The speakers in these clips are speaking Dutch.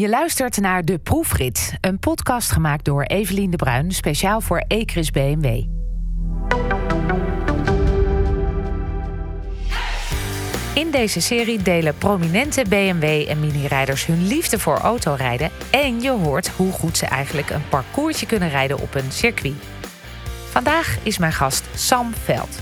Je luistert naar De Proefrit, een podcast gemaakt door Evelien de Bruin, speciaal voor Ecris BMW. In deze serie delen prominente BMW en mini-rijders hun liefde voor autorijden en je hoort hoe goed ze eigenlijk een parcoursje kunnen rijden op een circuit. Vandaag is mijn gast Sam Veld.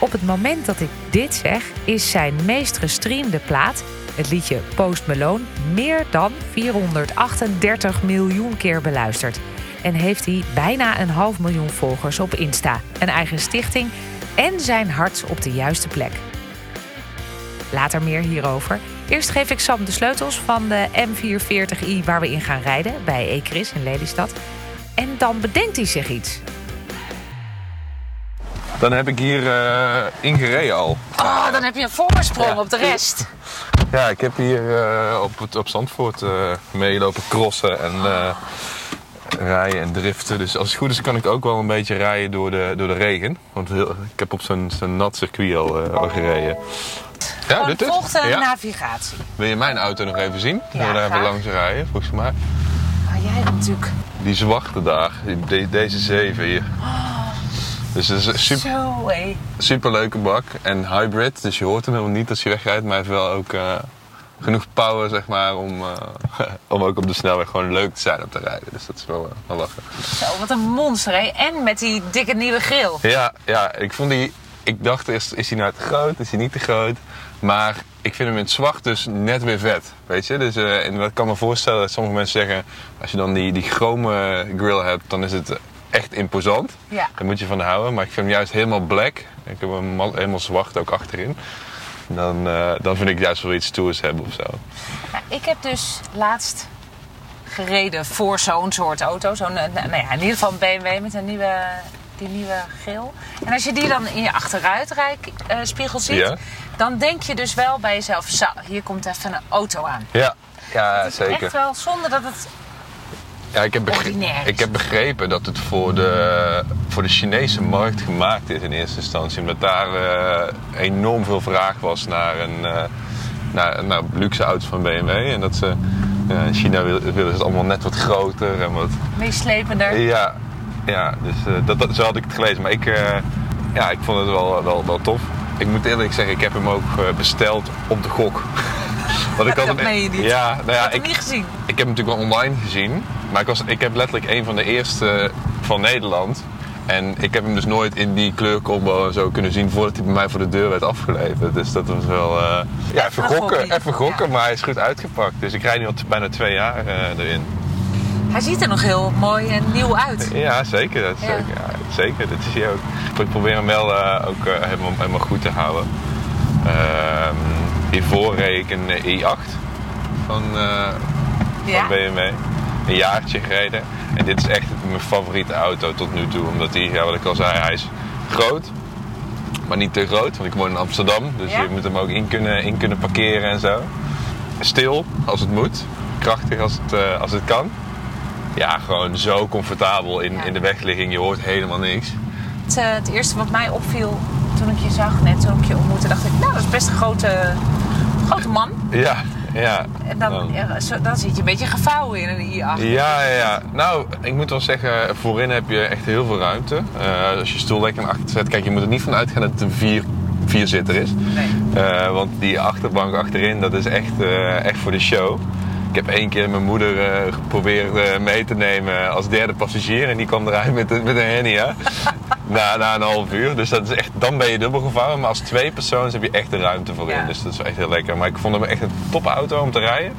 Op het moment dat ik dit zeg, is zijn meest gestreamde plaat, het liedje Post Malone, meer dan 438 miljoen keer beluisterd. En heeft hij bijna een half miljoen volgers op Insta, een eigen stichting en zijn hart op de juiste plek. Later meer hierover. Eerst geef ik Sam de sleutels van de M440i waar we in gaan rijden bij Ecris in Lelystad. En dan bedenkt hij zich iets. Dan heb ik hier uh, ingereden al. Oh, dan heb je een voorsprong Ja. op de rest. Ja, ik heb hier eh, op, op Zandvoort eh meelopen crossen en eh, rijden en driften. Dus als het goed is kan ik ook wel een beetje rijden door de, door de regen. Want heel- ik heb op zo'n zo'n nat circuit al, al gereden. Ja, dit is volgt de Ja. navigatie. Wil je mijn auto nog even zien? Ja, daar even langs rijden, volgens mij. Maar jij natuurlijk Die zwarte daar, deze zeven hier. Dus het is een super, zo leuke bak en hybrid. Dus je hoort hem helemaal niet als je wegrijdt. Maar hij heeft wel ook eh, genoeg power zeg maar, om, eh, om ook op de snelweg gewoon leuk te zijn om te rijden. Dus dat is wel, eh, wel lachen. Zo, wat een monster. En met die dikke nieuwe grill. Ja, ja, ik vond die... Ik dacht eerst, is hij nou te groot? Is hij niet te groot? Maar ik vind hem in het zwart dus net weer vet. Weet je? Dus en ik kan me voorstellen dat sommige mensen zeggen... Als je dan die, die chrome grill hebt, dan is het echt imposant. Ja. Daar moet je van houden. Maar ik vind hem juist helemaal black. Ik heb hem al- helemaal zwart ook achterin. Dan, eh, dan vind ik juist wel iets stoers hebben of zo. Nou, ik heb dus laatst gereden voor zo'n soort auto. Zo'n, eh, nou ja, in ieder geval een BMW met een nieuwe, die nieuwe grill. En als je die dan in je achteruitspiegel ziet, Ja. dan denk je dus wel bij jezelf: zo, hier komt even een auto aan. Ja, ja zeker. Echt wel zonder dat het. Ja, ik heb, begre- Ordinair is ik heb begrepen dat het voor de, voor de Chinese markt gemaakt is in eerste instantie. Omdat daar eh, enorm veel vraag was naar, een, eh, naar, naar luxe auto's van BMW. En dat ze ja, in China wil- willen ze het allemaal net wat groter en wat... meeslepender. Ja, ja dus eh, dat, dat, zo had ik het gelezen. Maar ik, ja, ik vond het wel, wel, wel tof. Ik moet eerlijk zeggen, ik heb hem ook besteld op de gok. Want ik Dat hem- meen je niet. Ja, nou Ik ja, heb hem ik, niet gezien. ik heb hem natuurlijk wel online gezien. Maar ik, was, ik heb letterlijk een van de eerste van Nederland. En ik heb hem dus nooit in die kleurcombo en zo kunnen zien voordat hij bij mij voor de deur werd afgeleverd. Dus dat was wel. eh, ja, even gokken, even gokken, Ja. maar hij is goed uitgepakt. Dus ik rijd nu al bijna twee jaar eh, erin. Hij ziet er nog heel mooi en nieuw uit. Ja, zeker. Dat is Ja. Zeker, ja, zeker. Dat is hij ook. Ik probeer hem wel eh, ook helemaal, helemaal goed te houden. Ehm, hiervoor reed ik een eh, i8 van, eh, Ja? van BMW. Een jaartje gereden. En dit is echt mijn favoriete auto tot nu toe. Omdat hij, ja, wat ik al zei, hij is groot. Maar niet te groot, want ik woon in Amsterdam. Dus Ja? je moet hem ook in kunnen, in kunnen parkeren en zo. Stil als het moet. Krachtig als het, eh, als het kan. Ja, gewoon zo comfortabel in, Ja. in de wegligging. Je hoort helemaal niks. Het, eh, het eerste wat mij opviel toen ik je zag, net toen ik je ontmoette, dacht ik, nou, dat is best een grote, grote man. Ja, ja. En dan, zo, dan zit je een beetje gevouwen in een i8. Ja, ja, ja. Nou, ik moet wel zeggen, voorin heb je echt heel veel ruimte. Eh, als je stoel lekker naar achter zet, kijk, je moet er niet van uitgaan dat het een vier, vierzitter is. Nee. Eh, want die achterbank achterin, dat is echt, eh, echt voor de show. Ik heb één keer mijn moeder eh, geprobeerd mee te nemen als derde passagier. En die kwam eruit met, met een hernia. Na, na een half uur. Dus dat is echt, dan ben je dubbel gevouwen. Maar als twee personen heb je echt de ruimte voor in. Ja. Dus dat is echt heel lekker. Maar ik vond hem echt een topauto om te rijden.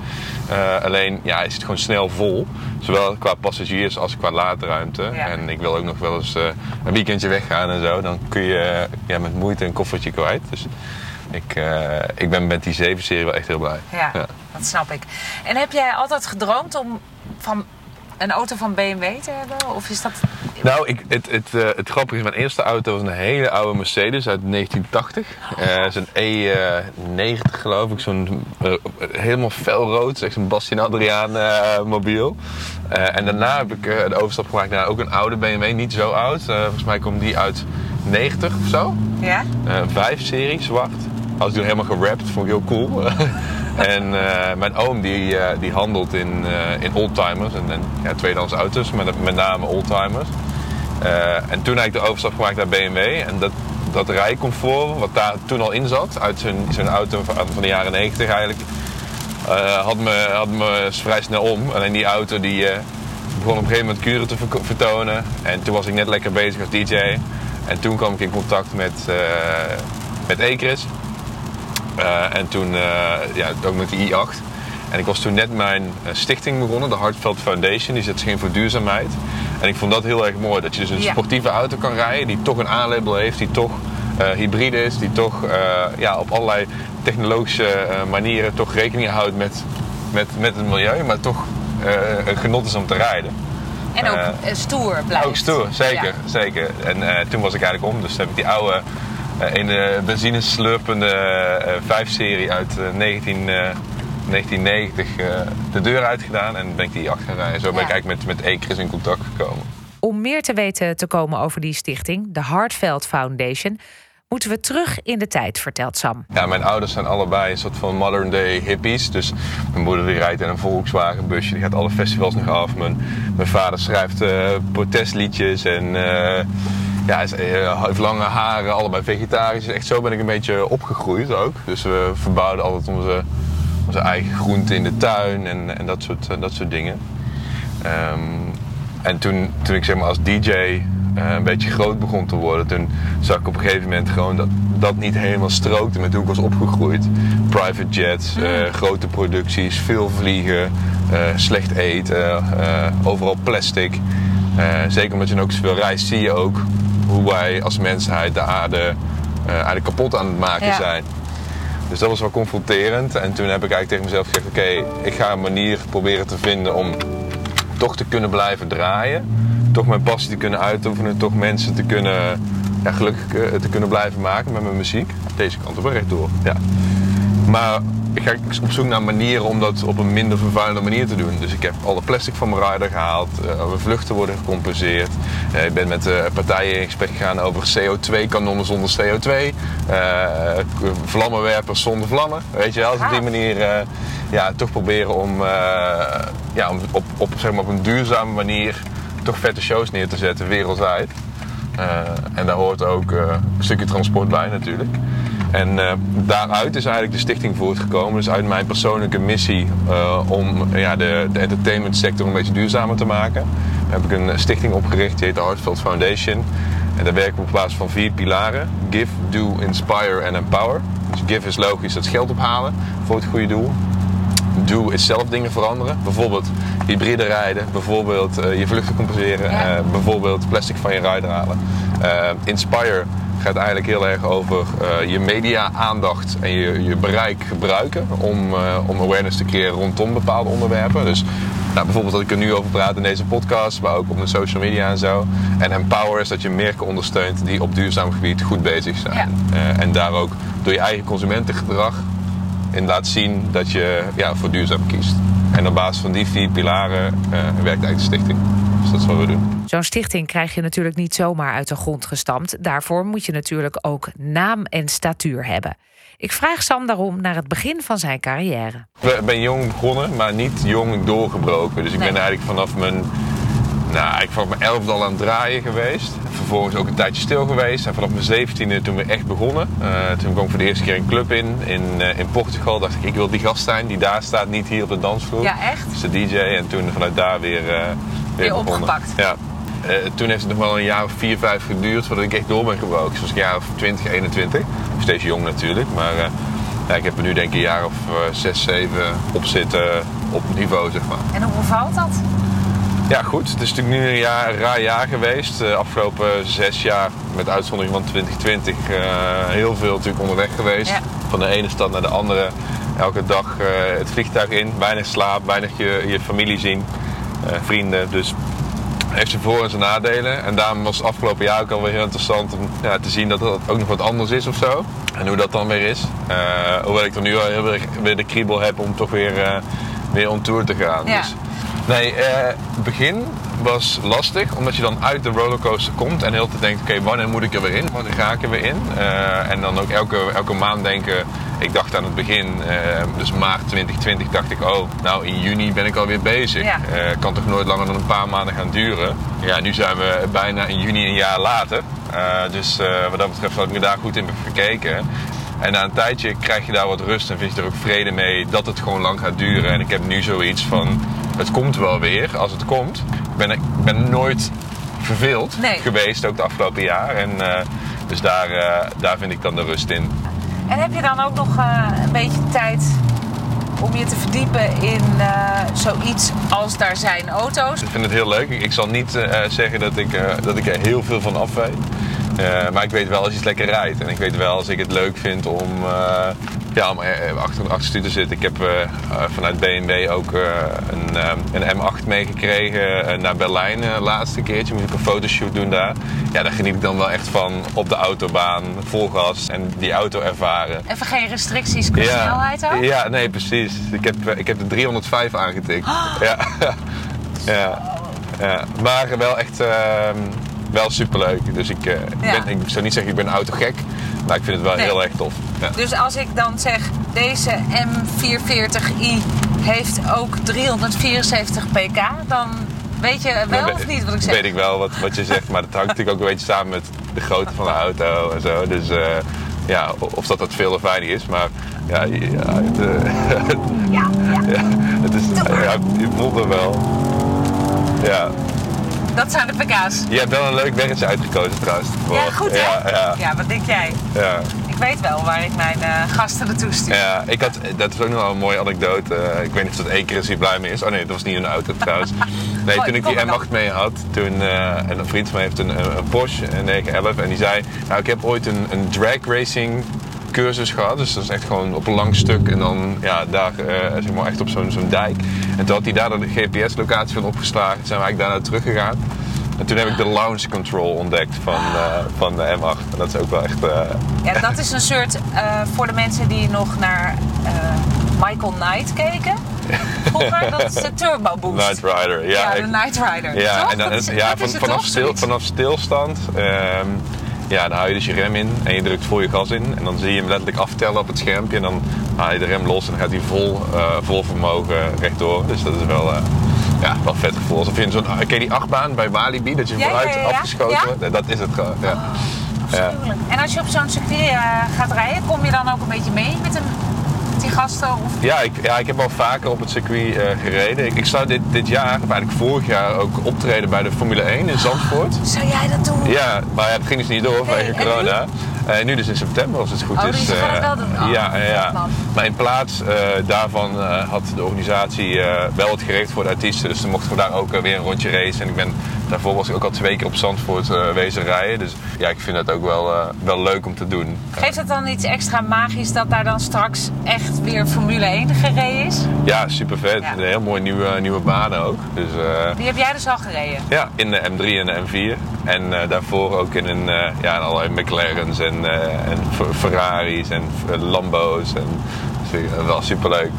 Eh, alleen, ja, hij zit gewoon snel vol. Zowel qua passagiers als qua laadruimte. Ja. En ik wil ook nog wel eens eh, een weekendje weggaan en zo. Dan kun je eh, ja, met moeite een koffertje kwijt. Dus ik, ik ben met die 7-serie wel echt heel blij. Ja, dat snap ik. En heb jij altijd gedroomd om van een auto van BMW te hebben? Of is dat... Nou, ik, het, het, eh, het grappige is, mijn eerste auto was een hele oude Mercedes uit 1980. Eh zo'n E90 geloof ik, zo'n eh, helemaal felrood, Het is echt zo'n Bastien Adriaan eh, mobiel. En daarna heb ik de overstap gemaakt naar ook een oude BMW, niet zo oud. Volgens mij komt die uit 90 of zo. Ja? Eh, Een 5-serie, zwart. Had ik toen helemaal gerapt, vond ik heel cool. en mijn oom die, die handelt in, in oldtimers en, en ja, tweedehands auto's, met, met name oldtimers. en toen heb ik de overstap gemaakt naar BMW. En dat, dat rijcomfort, wat daar toen al in zat, uit zijn, auto van de jaren 90 eigenlijk, had, me, had me vrij snel om. Alleen die auto die begon op een gegeven moment kuren te vertonen. En toen was ik net lekker bezig als DJ. En toen kwam ik in contact met, met Ecris. Uh, en toen uh, ja, ook met de i8. En ik was toen net mijn stichting begonnen, de Hartveld Foundation. Die zet zich in voor duurzaamheid. En ik vond dat heel erg mooi. Dat je dus een sportieve auto kan rijden die toch een A-label heeft, die toch hybride is, die toch ja, op allerlei technologische manieren toch rekening houdt met, met, met het milieu, maar toch een genot is om te rijden. En ook stoer blijft. Ook stoer, zeker. zeker. En toen was ik eigenlijk om. Dus heb ik die oude uh, ene benzineslurpende 5-serie uit 19, 1990 de deur uitgedaan. En ben ik die achter gaan rijden. Zo ben ik eigenlijk met, met Ecris in contact gekomen. Om meer te weten te komen over die stichting, de Hartveld Foundation moeten we terug in de tijd, vertelt Sam. Ja, mijn ouders zijn allebei een soort van modern day hippies. Dus mijn moeder die rijdt in een Volkswagen busje, die gaat alle festivals nog af. Mijn, mijn vader schrijft uh, protestliedjes en uh, ja, uh, heeft lange haren, allebei vegetarisch. Echt zo ben ik een beetje opgegroeid ook. Dus we verbouwden altijd onze, onze eigen groenten in de tuin en, en dat, soort, dat soort dingen. Um, en toen, toen ik zeg maar als DJ uh, een beetje groot begon te worden, toen zag ik op een gegeven moment gewoon dat dat niet helemaal strookte met hoe ik was opgegroeid. Private jets, uh, grote producties, veel vliegen, uh, slecht eten, overal plastic. zeker omdat je ook zoveel reist, zie je ook hoe wij als mensheid de aarde eigenlijk kapot aan het maken zijn. Dus dat was wel confronterend. En toen heb ik eigenlijk tegen mezelf gezegd: Oké, ik ga een manier proberen te vinden om toch te kunnen blijven draaien toch mijn passie te kunnen uitoefenen, toch mensen te kunnen, ja, gelukkig eh, te kunnen blijven maken met mijn muziek. Deze kant op rechtdoor. Ja. Maar ik ga op zoek naar manieren om dat op een minder vervuilende manier te doen. Dus ik heb alle plastic van mijn rider gehaald. Mijn vluchten worden gecompenseerd. Uh, ik ben met uh, partijen in gesprek gegaan over CO2-kanonnen zonder CO2. vlammenwerpers zonder vlammen. Weet je wel, dus op die manier ja, toch proberen om, ja, om op, op, zeg maar, op een duurzame manier toch vette shows neer te zetten wereldwijd. En daar hoort ook een stukje transport bij natuurlijk. En uh, daaruit is eigenlijk de stichting voortgekomen. Dus uit mijn persoonlijke missie om ja, de, de entertainmentsector een beetje duurzamer te maken. heb ik een stichting opgericht, die heet de Hartfield Foundation. En daar werken we op basis van vier pilaren. Give, Do, Inspire en Empower. Dus give is logisch, dat is geld ophalen voor het goede doel do is zelf dingen veranderen. Bijvoorbeeld hybride rijden, bijvoorbeeld uh, je vluchten compenseren, bijvoorbeeld plastic van je rider halen. Inspire gaat eigenlijk heel erg over je media-aandacht en je, je bereik gebruiken om, om awareness te creëren rondom bepaalde onderwerpen. Dus nou, bijvoorbeeld dat ik er nu over praat in deze podcast, maar ook op de social media en zo. En Empower is dat je merken ondersteunt die op duurzaam gebied goed bezig zijn. en daar ook door je eigen consumentengedrag en laat zien dat je ja, voor duurzaam kiest. En op basis van die vier pilaren werkt eigenlijk de stichting. Dus dat is wat we doen. Zo'n stichting krijg je natuurlijk niet zomaar uit de grond gestampt. Daarvoor moet je natuurlijk ook naam en statuur hebben. Ik vraag Sam daarom naar het begin van zijn carrière. Ik ben jong begonnen, maar niet jong doorgebroken. Dus ik ben eigenlijk vanaf mijn nou, ik vanaf mijn elfde al aan het draaien geweest. Vervolgens ook een tijdje stil geweest. En vanaf mijn zeventiende toen we echt begonnen. Uh, toen kwam ik voor de eerste keer een club in, in, uh, in Portugal. Dacht ik, ik wil die gast zijn die daar staat, niet hier op de dansvloer. Ja, echt? Dus de DJ. En toen vanuit daar weer, uh, weer, weer opgepakt. Ja. toen heeft het nog wel een jaar of vier, vijf geduurd voordat ik echt door ben gebroken. Dus was ik een jaar of 20, 21. Steeds jong natuurlijk. Maar ja, ik heb er nu denk ik een jaar of zes, zeven op zitten op niveau, zeg maar. En hoe bevalt dat? Ja, goed. Het is natuurlijk nu een, jaar, een raar jaar geweest. De afgelopen zes jaar, met uitzondering van 2020, uh, eh, heel veel natuurlijk onderweg geweest. Van de ene stad naar de andere. Elke dag uh, het vliegtuig in, weinig slaap, weinig je, je familie zien, vrienden. Dus heeft zijn voor- en zijn nadelen. En daarom was het afgelopen jaar ook alweer heel interessant om ja, te zien dat het ook nog wat anders is of zo. En hoe dat dan weer is. hoewel ik er nu al heel weer de kriebel heb om toch weer, weer on tour te gaan. Ja. Dus Nee, uh, begin was lastig, omdat je dan uit de rollercoaster komt en heel te denkt, oké, wanneer moet ik er weer in? Wanneer ga ik er weer in? Uh, en dan ook elke, elke maand denken, ik dacht aan het begin, uh, dus maart 2020, dacht ik, oh, nou in juni ben ik alweer bezig. Ja. Uh, kan toch nooit langer dan een paar maanden gaan duren? Ja, nu zijn we bijna in juni een jaar later. dus wat dat betreft had ik me daar goed in gekeken. En na een tijdje krijg je daar wat rust en vind je er ook vrede mee dat het gewoon lang gaat duren. En ik heb nu zoiets van, het komt wel weer als het komt. Ik ben, ik ben nooit verveeld Nee. geweest, ook de afgelopen jaar. En, uh, dus daar, uh, daar vind ik dan de rust in. En heb je dan ook nog uh, een beetje tijd om je te verdiepen in zoiets als daar zijn auto's? Ik vind het heel leuk. Ik zal niet zeggen dat ik, dat ik er heel veel van af weet. Uh, maar ik weet wel als je het lekker rijdt. En ik weet wel als ik het leuk vind om, uh, ja, om achter een achterstuur te zitten. Ik heb uh, vanuit BMW ook een, een, M8 meegekregen naar Berlijn de laatste keertje. Moest ik een fotoshoot doen daar. Ja, daar geniet ik dan wel echt van op de autobaan, vol gas en die auto ervaren. Even geen restricties qua ja, snelheid ook? Ja, nee, precies. Ik heb, ik heb de 305 aangetikt. Oh. Ja. ja. ja. Maar wel echt ehm, wel superleuk. Dus ik, uh, Ja. ben, ik zou niet zeggen ik ben autogek, maar ik vind het wel Nee. heel erg tof. Ja. Dus als ik dan zeg, deze M440i heeft ook 374 pk, dan weet je wel of niet wat ik zeg? Weet ik wel wat, wat je zegt, maar dat hangt natuurlijk ook een beetje samen met de grootte van de auto en zo. Dus eh, ja, of dat dat veel of weinig is, maar ja, ja, het, eh, Ja, het is, ja, je voelt er wel. Ja, dat zijn de pk's. je hebt wel een leuk weggetje uitgekozen trouwens. Ja, goed hè? Ja, ja, Ja, wat denk jij? ja. Ik weet wel waar ik mijn eh, gasten naartoe stuur. Ja, ik had, dat is ook nog wel een mooie anekdote. Ik weet niet of dat één keer is hij blij mee is. Oh nee, dat was niet de auto trouwens. Nee, toen ik die maar dan. M8 mee had, toen eh, en een vriend van mij heeft een, een, een Porsche een 911 en die zei, nou ik heb ooit een, een drag racing cursus gehad. Dus dat is echt gewoon op een lang stuk en dan ja, daar eh, zeg maar echt op zo'n zo'n dijk. En toen had hij daar dan de GPS-locatie van opgeslagen. Toen zijn we eigenlijk daarna teruggegaan. En toen heb ik de launch control ontdekt van, eh, van de M8. En dat is ook wel echt... eh, Ja, dat is een soort, voor de mensen die nog naar Michael Knight keken. Vroeger, dat is de Turbo Boost. Night Rider. Ja, Ja, ik- de Night Rider. Ja, Toch? en dan, dat is, ja van, vanaf, stil, vanaf stilstand. ehm, ja, dan hou je dus je rem in en je drukt vol je gas in. En dan zie je hem letterlijk aftellen op het schermpje. En dan haal je de rem los en dan gaat hij vol, eh, vol vermogen rechtdoor. Dus dat is wel, eh, ja, wel vet gevoel. Alsof je in zo'n, ken je die achtbaan bij Walibi? Dat je Ja, vooruit ja, ja. afgeschoten wordt? Dat is het gewoon. Ja. En als je op zo'n circuit eh, gaat rijden, kom je dan ook een beetje mee met, een, met die gasten? Of... Ja, ik, ja, ik heb al vaker op het circuit eh, gereden. Ik, ik zou dit, dit jaar, of eigenlijk vorig jaar, ook optreden bij de Formule 1 in Zandvoort. Zou jij dat doen? Ja, maar ja, dat ging dus niet door vanwege en nu? corona. En nu dus in september, als het goed Oh, is. dus het eh, wel doen? Oh, ja, ja, man. Maar in plaats eh, daarvan eh, had de organisatie eh, wel het geregeld voor de artiesten. Dus dan mochten we daar ook eh, weer een rondje racen. En ik ben, daarvoor was ik ook al twee keer op Zandvoort eh, wezen rijden. Dus ja, ik vind het ook wel, eh, wel leuk om te doen. Geeft het dan iets extra magisch dat daar dan straks echt weer Formule 1 gereden is? Ja, super vet. Ja. Een heel mooi nieuwe, nieuwe banen ook. Dus eh, Die heb jij dus al gereden? Ja, in de M3 en de M4. En daarvoor ook in, een, ja, in allerlei McLaren's en, en Ferraris en Lambo's. En, dus, wel superleuk.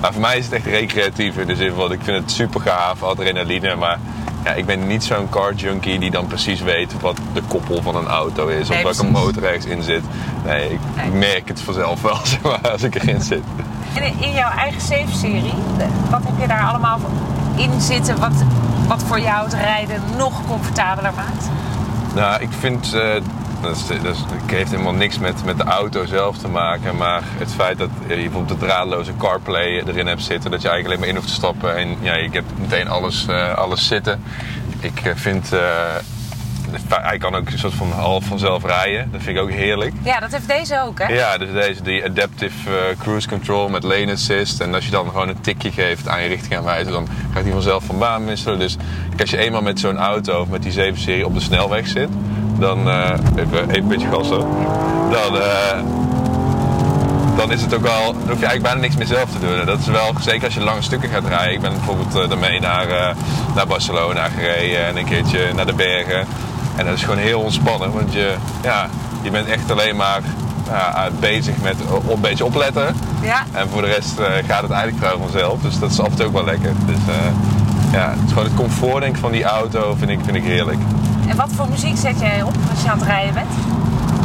Maar voor mij is het echt recreatief in de zin van ik vind het super gaaf, adrenaline. Maar ja, ik ben niet zo'n car junkie die dan precies weet wat de koppel van een auto is. Nee, of welke motor ergens in zit. Nee, ik Nee. merk het vanzelf wel zeg maar, als ik erin zit. En in- jouw eigen safe-serie, wat heb je daar allemaal in zitten wat, wat voor jou het rijden nog comfortabeler maakt? Nou, ik vind. eh, dat, is, dat is- heeft helemaal niks met, met de auto zelf te maken. Maar het feit dat je bijvoorbeeld de draadloze CarPlay erin hebt zitten. Dat je eigenlijk alleen maar in hoeft te stappen. En ja, je hebt meteen alles, eh, alles zitten. Ik eh, vind. eh, hij kan ook een soort van half vanzelf rijden. Dat vind ik ook heerlijk. Ja, dat heeft deze ook, hè? Ja, dus deze die Adaptive Cruise Control met lane assist. En als je dan gewoon een tikje geeft aan je richtingaanwijzer, dan gaat hij vanzelf van baan wisselen. Dus als je eenmaal met zo'n auto of met die 7-serie op de snelweg zit, dan eh, even, even een beetje gas hoor. Dan, eh, dan is het ook wel, dan hoef je eigenlijk bijna niks meer zelf te doen. En dat is wel, zeker als je lange stukken gaat rijden. Ik ben bijvoorbeeld eh, daarmee naar, naar Barcelona gereden en een keertje naar de bergen. En dat is gewoon heel ontspannen, want je, ja, je bent echt alleen maar ja, bezig met een beetje opletten. Ja. En voor de rest gaat het eigenlijk vrijwel vanzelf. Dus dat is af en toe ook wel lekker. Dus, ja, het is gewoon het comfort denk ik, van die auto vind ik, vind ik heerlijk. En wat voor muziek zet jij op als je aan het rijden bent?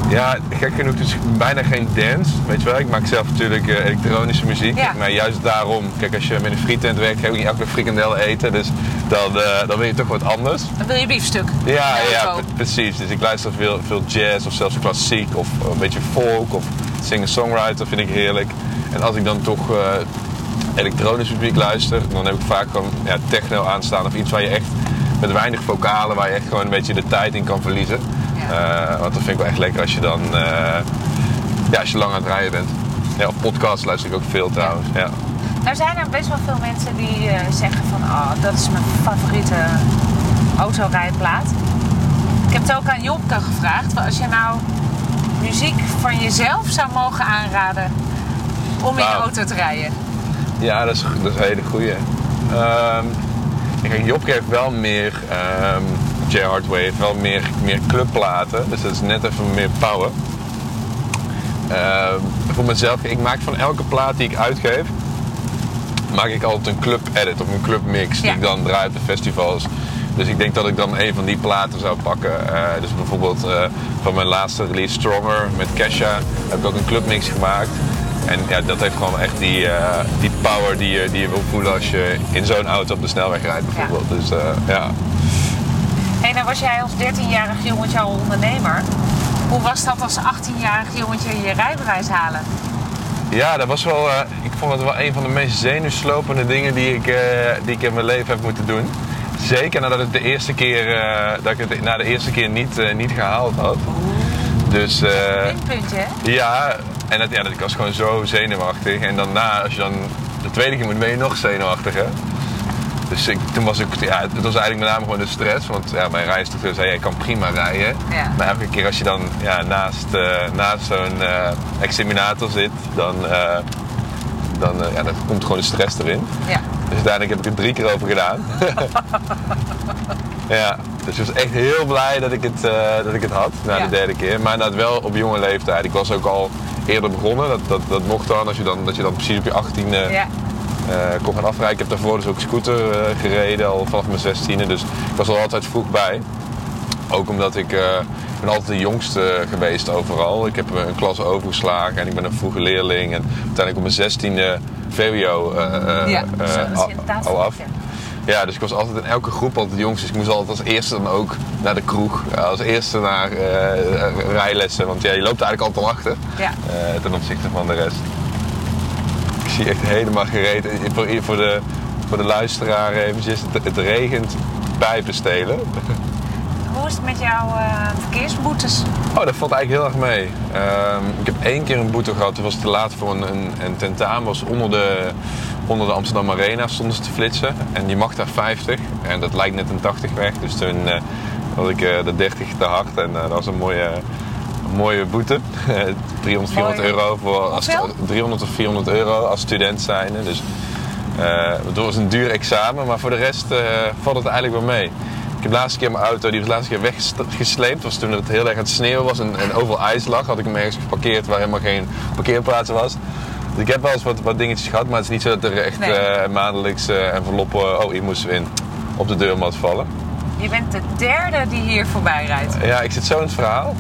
Ja, gek genoeg dus bijna geen dance, weet je wel. Ik maak zelf natuurlijk eh, elektronische muziek. Ja. Maar juist daarom, kijk als je met een frietent werkt, ga je ook niet elke frikandel eten. Dus dan, eh, dan wil je toch wat anders. Dan wil je biefstuk. Ja, ja, precies. Dus ik luister veel, veel jazz of zelfs klassiek of een beetje folk of singer-songwriter vind ik heerlijk. En als ik dan toch eh, elektronische muziek luister, dan heb ik vaak gewoon ja, techno aanstaan of iets waar je echt met weinig vocalen, waar je echt gewoon een beetje de tijd in kan verliezen. Ja. Eh, want dat vind ik wel echt lekker als je dan eh, ja, als je lang aan het rijden bent. Ja, of podcasts luister ik ook veel trouwens. Ja. Nou zijn er best wel veel mensen die eh, zeggen van... Oh, dat is mijn favoriete autorijplaat. Ik heb het ook aan Jopke gevraagd. Als je nou muziek van jezelf zou mogen aanraden om in je Wauw. auto te rijden. Ja, dat is, dat is een hele goeie. Ehm kijk, Jopke heeft wel meer, ehm Jay Hardway heeft wel meer, meer clubplaten. Dus dat is net even meer power. Ehm, voor mezelf, ik maak van elke plaat die ik uitgeef, maak ik altijd een club edit of een club mix die ik dan draai op de festivals. Dus ik denk dat ik dan een van die platen zou pakken. Eh, dus bijvoorbeeld eh, van mijn laatste release Stronger met Kesha heb ik ook een clubmix gemaakt. En ja, dat heeft gewoon echt die, eh, die power die je, die je wil voelen als je in zo'n auto op de snelweg rijdt bijvoorbeeld. Dus eh, ja. Hey, nou was jij als 13-jarig jongetje al ondernemer. Hoe was dat als 18-jarig jongetje je rijbewijs halen? Ja, dat was wel. eh, ik vond het wel een van de meest zenuwslopende dingen die ik, die ik in mijn leven heb moeten doen. Zeker nadat het de eerste keer, dat ik het na de eerste keer niet, niet gehaald had. Dus eh, Puntje, hè? ja, en dat, ja, dat, ik was gewoon zo zenuwachtig. En daarna, als je dan de tweede keer moet, ben je nog zenuwachtiger. Dus ik, toen was ik, ja, het was eigenlijk met name gewoon de stress. Want ja, mijn rijinstructeur zei, jij kan prima rijden. Ja. Maar elke keer als je dan ja, naast, eh, naast zo'n eh, examinator zit, dan, eh, dan, ja, dan komt gewoon de stress erin. Ja. Dus uiteindelijk heb ik het drie keer over gedaan. ja, dus ik was echt heel blij dat ik het, dat ik het had na de derde keer. Maar dat wel op jonge leeftijd. Ik was ook al eerder begonnen. Dat, dat, dat mocht dan, als je dan, dat je dan precies op je 18e Ja. eh, kon gaan afrijden. Ik heb daarvoor dus ook scooter eh, gereden, al vanaf mijn 16e. Dus ik was er altijd vroeg bij. Ook omdat ik, eh, ben altijd de jongste geweest overal. Ik heb een klas overgeslagen en ik ben een vroege leerling. En uiteindelijk op mijn 16e VWO Ja, al, al af. ja. Ja, dus ik was altijd in elke groep altijd de jongste. Dus ik moest altijd als eerste dan ook naar de kroeg. Ja, Als eerste naar eh, rijlessen. Want ja, je loopt eigenlijk altijd al achter Ja. eh, ten opzichte van de rest. Ik zie echt helemaal gereed. Voor, voor, de, voor de luisteraar eventjes. Het, het regent pijpen stelen. Hoe is het met jouw eh, verkeersboetes? Oh, dat valt eigenlijk heel erg mee. Ehm, ik heb één keer een boete gehad. Toen was het te laat voor een, een, een tentamen. was onder de, onder de Amsterdam Arena stonden ze te flitsen. En die mag daar 50. En dat lijkt net een 80 weg. Dus toen eh, had ik eh, de 30 te hard. En eh, dat was een mooie, een mooie boete. 300, 400 Mooi. euro voor als, Hoeveel? 300 of 400 euro als student zijnde. Dus het was een duur examen. Maar voor de rest valt het eigenlijk wel mee. Ik heb de laatste keer mijn auto, die was de laatste keer weggesleept. was toen het heel erg aan het sneeuwen was en, en overal ijs lag. Had ik hem ergens geparkeerd waar helemaal geen parkeerplaats was. Dus ik heb wel eens wat, wat dingetjes gehad, maar het is niet zo dat er echt Nee. eh, maandelijks eh, enveloppen... Oh, hier moesten we in. Op de deurmat vallen. Je bent de derde die hier voorbij rijdt. Ja, ik zit zo in het verhaal.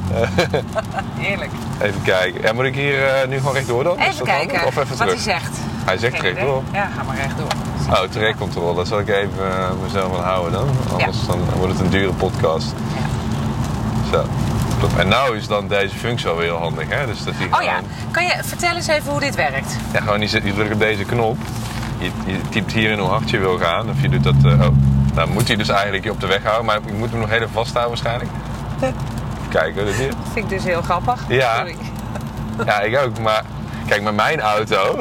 Heerlijk. even kijken. Ja, moet ik hier eh, nu gewoon rechtdoor dan? Even kijken handig? Of even wat terug? hij zegt. Hij zegt Geen idee. rechtdoor. Ja, ga maar rechtdoor. Oh, terechtcontrole. Dat zal ik even mezelf aan houden dan. Anders dan wordt het een dure podcast. Zo. Klopt. En nou is dan deze functie wel weer heel handig, hè? Dus dat die Oh ja, kan je vertel eens even hoe dit werkt? ja, gewoon je drukt op deze knop. Je, je typt hierin hoe hard je wil gaan. Of je doet dat... oh. Nou moet hij dus eigenlijk je op de weg houden. Maar ik moet hem nog heel even vasthouden waarschijnlijk. Kijken, dat hier. Dat vind ik dus heel grappig. Ja. Sorry. Ja, ik ook. Maar kijk, met mijn auto.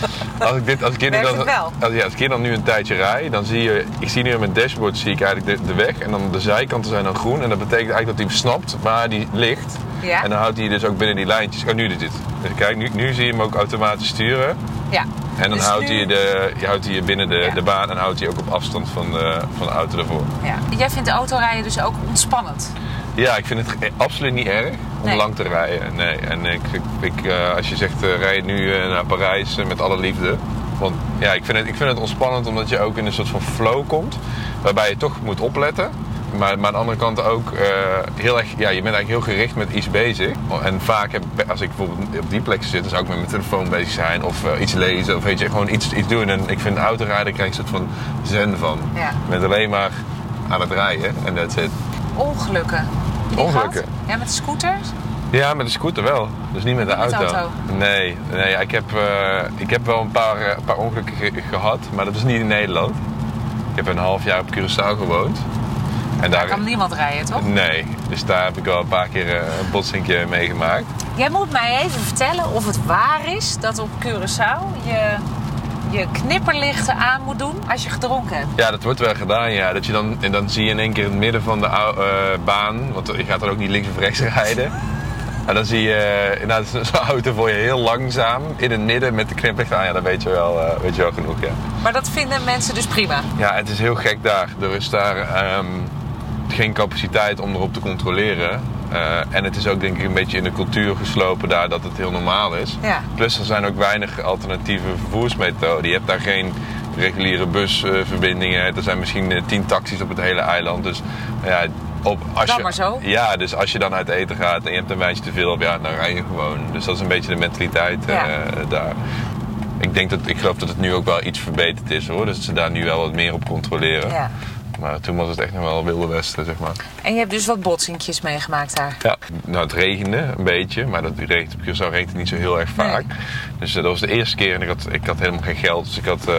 als ik dit, als ik hier dan? Als, ja, als ik hier dan nu een tijdje rij, dan zie je, ik zie nu op mijn dashboard zie ik eigenlijk de, de weg en dan de zijkanten zijn dan groen en dat betekent eigenlijk dat hij snapt waar die ligt. Ja. En dan houdt hij dus ook binnen die lijntjes. Oh, nu doet dit. Dus kijk, nu, nu zie je hem ook automatisch sturen. Ja. En dan Dus houdt, nu- hij de, houdt hij je binnen de, Ja. de baan en houdt hij ook op afstand van de, van de auto ervoor. Ja. Jij vindt autorijden dus ook ontspannend? Ja, ik vind het e- absoluut niet erg om Nee. lang te rijden. Nee. En ik, ik, ik, eh, als je zegt, eh, rij je nu eh, naar Parijs met alle liefde. Want ja, ik vind, het, ik vind het ontspannend omdat je ook in een soort van flow komt. Waarbij je toch moet opletten. Maar, maar aan de andere kant ook heel erg, ja, je bent eigenlijk heel gericht met iets bezig. En vaak, heb, als ik bijvoorbeeld op die plek zit, dan zou ik met mijn telefoon bezig zijn of iets lezen of weet je, gewoon iets, iets doen. En ik vind autorijden krijg je een soort van zen van. Ja. Bent alleen maar aan het rijden en that's it. Ongelukken. Ongelukken? gehad? Ja, met de scooters? Ja, met de scooter wel. Dus niet met de Niet met de auto. auto? Nee, nee ik, heb, eh, ik heb wel een paar, eh, paar ongelukken ge- gehad, maar dat is niet in Nederland. Ik heb een half jaar op Curaçao gewoond. En Daar daar, kan niemand rijden, toch? Nee, dus daar heb ik wel een paar keer eh, een botsingje meegemaakt. Jij moet mij even vertellen of het waar is dat op Curaçao je je knipperlichten aan moet doen als je gedronken hebt. Ja, dat wordt wel gedaan, ja. Dat je dan, en dan zie je in één keer in het midden van de eh, baan, want je gaat er ook niet links of rechts rijden. En dan zie je inderdaad zo'n auto voor je heel langzaam in het midden met de kniplicht aan. Ja, dan weet je wel, eh, weet je wel genoeg, ja. Maar dat vinden mensen dus prima. Ja, het is heel gek daar. Er is daar ehm, geen capaciteit om erop te controleren. Eh, en het is ook denk ik een beetje in de cultuur geslopen daar dat het heel normaal is. Ja. Plus er zijn ook weinig alternatieve vervoersmethoden. Je hebt daar geen reguliere busverbindingen. er zijn misschien eh, tien taxis op het hele eiland. Dus ja, op, als Dan je, maar zo. Ja, dus als je dan uit eten gaat en je hebt een wijntje te veel, ja, dan rij je gewoon. Dus dat is een beetje de mentaliteit eh, Ja. daar. Ik denk dat ik geloof dat het nu ook wel iets verbeterd is hoor. Dus dat ze daar nu wel wat meer op controleren. Ja. Maar toen was het echt nog wel wilde westen, zeg maar. En je hebt dus wat botsinkjes meegemaakt daar. Ja, nou het regende een beetje, maar dat regent, op Curaçao regent het niet zo heel erg vaak. Dus eh, dat was de eerste keer en ik had, ik had helemaal geen geld. Dus ik had eh,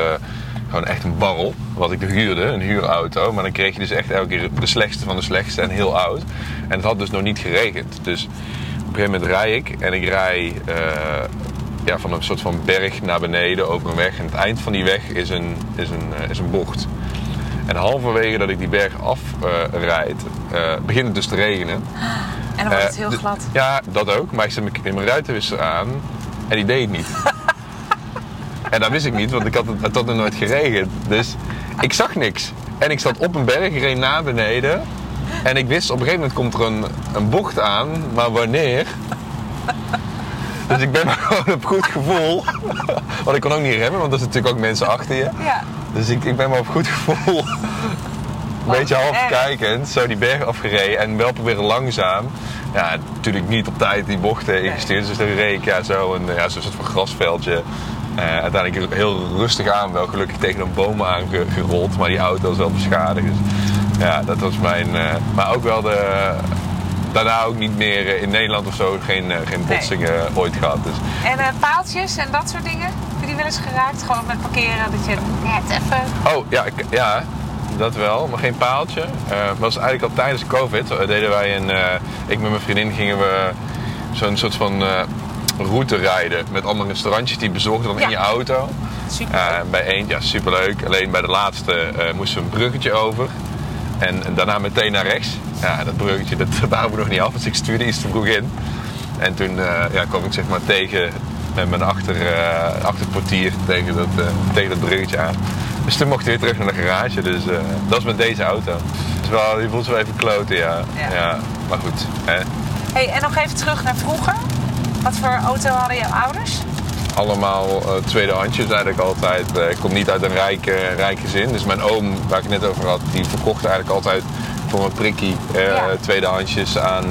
gewoon echt een barrel, wat ik huurde, een huurauto. Maar dan kreeg je dus echt elke keer de slechtste van de slechtste en heel oud. En het had dus nog niet geregend. Dus op een gegeven moment rij ik en ik rij eh, ja, van een soort van berg naar beneden over een weg. En het eind van die weg is een, is een, is een bocht. En halverwege dat ik die berg afrijd, eh begint het dus te regenen. En dan wordt het Eh, heel de- glad. Ja, dat ook. Maar ik zet mijn- mijn ruitenwisser aan en die deed het niet. en dat wist ik niet, want ik had het, het had er nooit geregend. Dus ik zag niks. En ik zat op een berg, reed naar beneden. En ik wist, op een gegeven moment komt er een, een bocht aan, maar wanneer? Dus ik ben gewoon op goed gevoel. Want ik kon ook niet remmen, want er zitten natuurlijk ook mensen achter je. Ja. Dus ik, ik ben maar op goed gevoel. Een beetje half kijkend, zo die berg afgereden en wel proberen langzaam. Ja, natuurlijk niet op tijd die bochten ingestuurd. Dus dan reed ik ja, zo een ja, zo'n soort van grasveldje. Eh, uiteindelijk heel rustig aan, wel gelukkig tegen een boom aangerold. Maar die auto was wel beschadigd. Dus ja, dat was mijn. eh, maar ook wel de. Daarna ook niet meer eh, in Nederland of zo geen, geen Nee. botsingen ooit gehad. Dus En paaltjes en dat soort dingen? Die wel eens geraakt? Gewoon met parkeren, dat je net even... Oh, ja, ik- ja, dat wel, maar geen paaltje. Eh dat was eigenlijk al tijdens COVID. eh, deden wij een, eh, ik met mijn vriendin gingen we zo'n soort van route rijden. Met allemaal restaurantjes die bezorgden dan Ja. in je auto. Super. Bij één, ja, superleuk. Alleen bij de laatste moesten we een bruggetje over. En, en daarna meteen naar rechts. Ja, dat bruggetje, dat waren we nog niet af. Dus ik stuurde iets te vroeg in. En toen ja, kwam ik zeg maar tegen met mijn achter, eh, achterportier tegen dat, eh, tegen dat bruggetje aan. Dus toen mocht ik weer terug naar de garage. Dus eh, dat is met deze auto. Dus wel, je voelt zo even kloten, ja. Ja. ja. maar goed, hè. Hey, en nog even terug naar vroeger. Wat voor auto hadden jouw ouders? allemaal eh, tweedehandsjes eigenlijk altijd. Ik kom niet uit een rijk, eh, rijk gezin. Dus mijn oom, waar ik het net over had, die verkocht eigenlijk altijd voor een prikkie Ja. tweedehandsjes aan,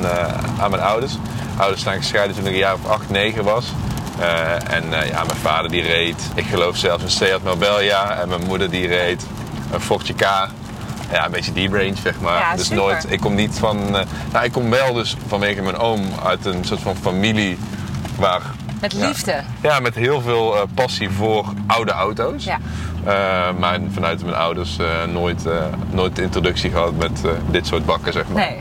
aan mijn ouders. Ouders zijn gescheiden toen ik een jaar of 8, 9 was. Eh, en eh, ja, mijn vader die reed, ik geloof zelfs een Seat Marbella. En mijn moeder die reed een Fortje K. Ja, een beetje die range, zeg maar. Ja, dus super. nooit, ik kom niet van... eh, nou, ik kom wel dus vanwege mijn oom uit een soort van familie waar Met liefde. ja, met heel veel passie voor oude auto's. Ja. Maar vanuit mijn ouders nooit, nooit de introductie gehad met dit soort bakken, zeg maar. Nee.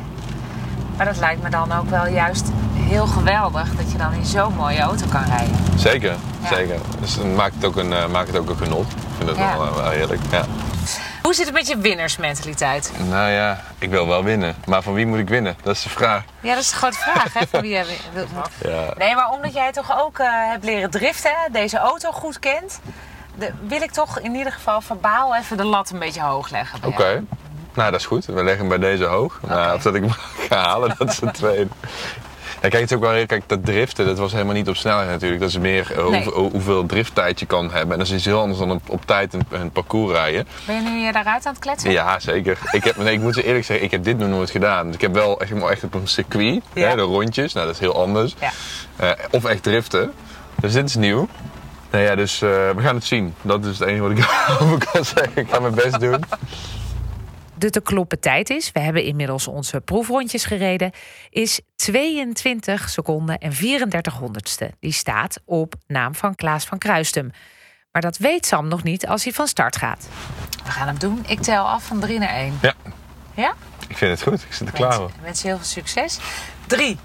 Maar dat lijkt me dan ook wel juist heel geweldig dat je dan in zo'n mooie auto kan rijden. Zeker, Ja. zeker. Dus dan maakt het ook een, eh, maakt het ook een genot. Ik vind het Ja. wel, eh, wel heerlijk. Ja. Hoe zit het met je winnersmentaliteit? Nou ja, ik wil wel winnen. Maar van wie moet ik winnen? Dat is de vraag. Ja, dat is de grote vraag, hè? Van wie jij wilt. Ja. Nee, maar omdat jij toch ook eh, hebt leren driften, hè, deze auto goed kent, de- wil ik toch in ieder geval verbaal even de lat een beetje hoog leggen. Oké. Nou, dat is goed. We leggen hem bij deze hoog. Nou, Oké. of dat ik hem ga halen, dat is het tweede. Kijk, het is ook wel heel, kijk, dat driften, dat was helemaal niet op snelheid natuurlijk. Dat is meer uh, Nee. hoeveel, hoeveel drifttijd je kan hebben. En dat is iets heel anders dan op, op tijd een, een parcours rijden. Ben je nu hier daaruit aan het kletsen? Ja, zeker. Ik, heb, nee, ik moet je eerlijk zeggen, ik heb dit nog nooit gedaan. Dus ik heb wel echt, echt op een circuit, Ja. hè, de rondjes. Nou, dat is heel anders. Ja. Eh, of echt driften. Dus dit is nieuw. Nou ja, dus eh, we gaan het zien. Dat is het enige wat ik over kan zeggen. Ik ga mijn best doen. De te kloppen tijd is, we hebben inmiddels onze proefrondjes gereden, is 22 seconden en 34 honderdste. Die staat op naam van Klaas van Kruistum. Maar dat weet Sam nog niet als hij van start gaat. We gaan hem doen. Ik tel af van 3 naar 1. Ja, Ja? ik vind het goed. Ik zit er klaar voor. Ik wens je heel veel succes. 3,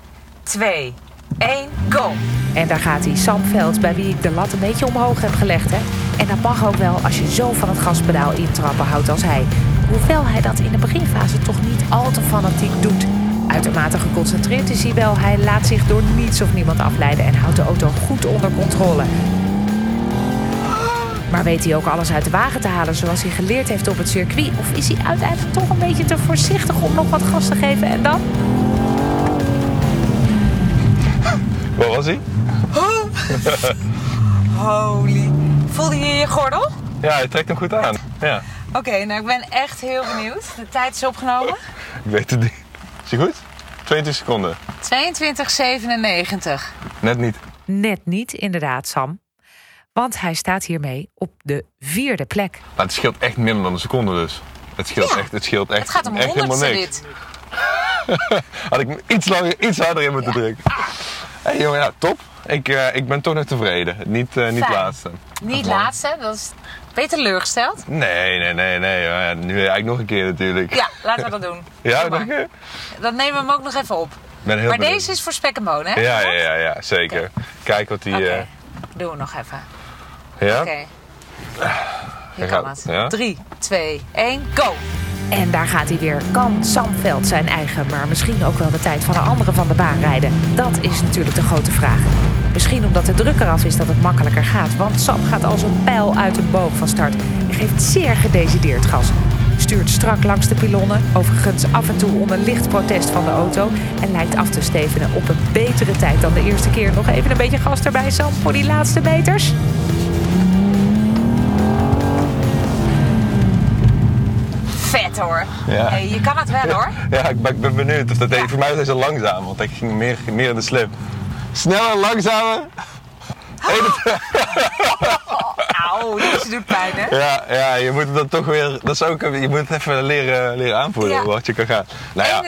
2, 1, go! En daar gaat hij, Sam Veld, bij wie ik de lat een beetje omhoog heb gelegd. Hè? En dat mag ook wel als je zo van het gaspedaal intrappen houdt als hij. Hoewel hij dat in de beginfase toch niet al te fanatiek doet. Uitermate geconcentreerd is hij wel. Hij laat zich door niets of niemand afleiden en houdt de auto goed onder controle. Maar weet hij ook alles uit de wagen te halen zoals hij geleerd heeft op het circuit? Of is hij uiteindelijk toch een beetje te voorzichtig om nog wat gas te geven en dan? Waar was hij? Holy. Voelde je je gordel? Ja, hij trekt hem goed aan. Ja, Oké, nou ik ben echt heel benieuwd. De tijd is opgenomen. ik weet het niet. Is hij goed? 22 seconden. 22,97. Net niet. Net niet, inderdaad, Sam. Want hij staat hiermee op de vierde plek. Maar het scheelt echt minder dan een seconde dus. Het scheelt Ja. echt, het scheelt echt, Het gaat om echt helemaal niks. dit. Had ik iets langer, iets harder in moeten drukken. Hé hey, jongen, ja, top. Ik, eh, ik ben toch nog tevreden. Niet, eh, niet laatste. Niet laatste, dat is beter teleurgesteld. Nee, nee, nee, nee. Ja, nu eigenlijk nog een keer natuurlijk. Ja, laten we dat doen. Ja, Doe nog een maar. keer? Dan nemen we hem ook nog even op. ben heel maar benieuwd. deze is voor spek en bonen, hè? Ja, ja, ja, ja, zeker. Kijk wat die... Oké, eh, doen we nog even. ja? Oké. Hier Hij kan het. ja? 3, 2, 1, go! En daar gaat hij weer. Kan Sam Veld zijn eigen, maar misschien ook wel de tijd van een andere van de baan rijden? Dat is natuurlijk de grote vraag. Misschien omdat de druk eraf is dat het makkelijker gaat. Want Sam gaat als een pijl uit een boog van start. En geeft zeer gedecideerd gas. Stuurt strak langs de pilonnen. Overigens af en toe onder licht protest van de auto. En lijkt af te stevenen op een betere tijd dan de eerste keer. Nog even een beetje gas erbij, Sam, voor die laatste meters. Hoor. Ja. Hey, je kan het wel hoor. Ja, ik ben, ik ben benieuwd. Of dat, Voor mij was zo langzaam, want ik ging meer, meer in de slip. Sneller, langzamer. Auw, deze doet pijn hè? Ja, ja, je moet het dan toch weer... Dat is ook, je moet het even leren, leren aanvoelen, Ja. wat je kan gaan. Nou ja,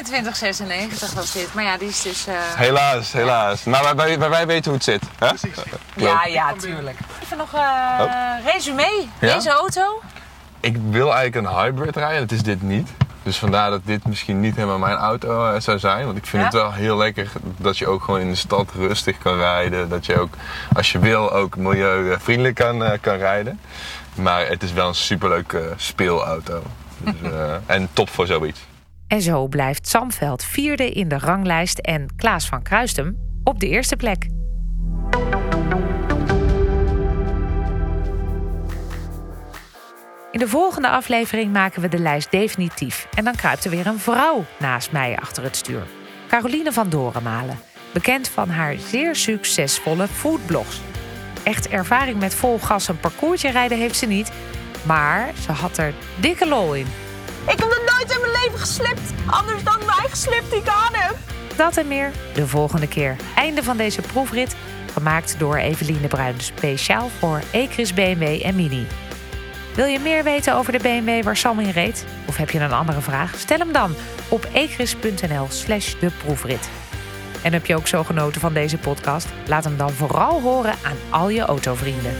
21,96 was dit. Maar ja, die is dus... eh, helaas, helaas. Maar wij, wij, wij- wij weten hoe het zit. Hè? Ja, ja, tuurlijk. Even nog eh Oh. resume. Ja? Deze auto. Ik wil eigenlijk een hybrid rijden, dat is dit niet. Dus vandaar dat dit misschien niet helemaal mijn auto eh, zou zijn. Want ik vind Ja? het wel heel lekker dat je ook gewoon in de stad rustig kan rijden. Dat je ook, als je wil, ook milieuvriendelijk kan, eh, kan rijden. Maar het is wel een superleuke eh, speelauto. Dus, eh, en top voor zoiets. En zo blijft Samveld vierde in de ranglijst en Klaas van Kruistum op de eerste plek. In de volgende aflevering maken we de lijst definitief. En dan kruipt er weer een vrouw naast mij achter het stuur. Caroline van Dorenmalen. Bekend van haar zeer succesvolle foodblogs. Echt ervaring met vol gas een parcoursje rijden heeft ze niet. Maar ze had er dikke lol in. Ik heb nog nooit in mijn leven geslipt. Anders dan mijn eigen slip die ik aan heb. Dat en meer de volgende keer. Einde van deze proefrit, gemaakt door Eveline Bruin. Speciaal voor Ecris BMW en Mini. Wil je meer weten over de BMW waar Sam in reed? Of heb je een andere vraag? Stel hem dan op ecris.nl slash de proefrit. En heb je ook zo genoten van deze podcast? Laat hem dan vooral horen aan al je autovrienden.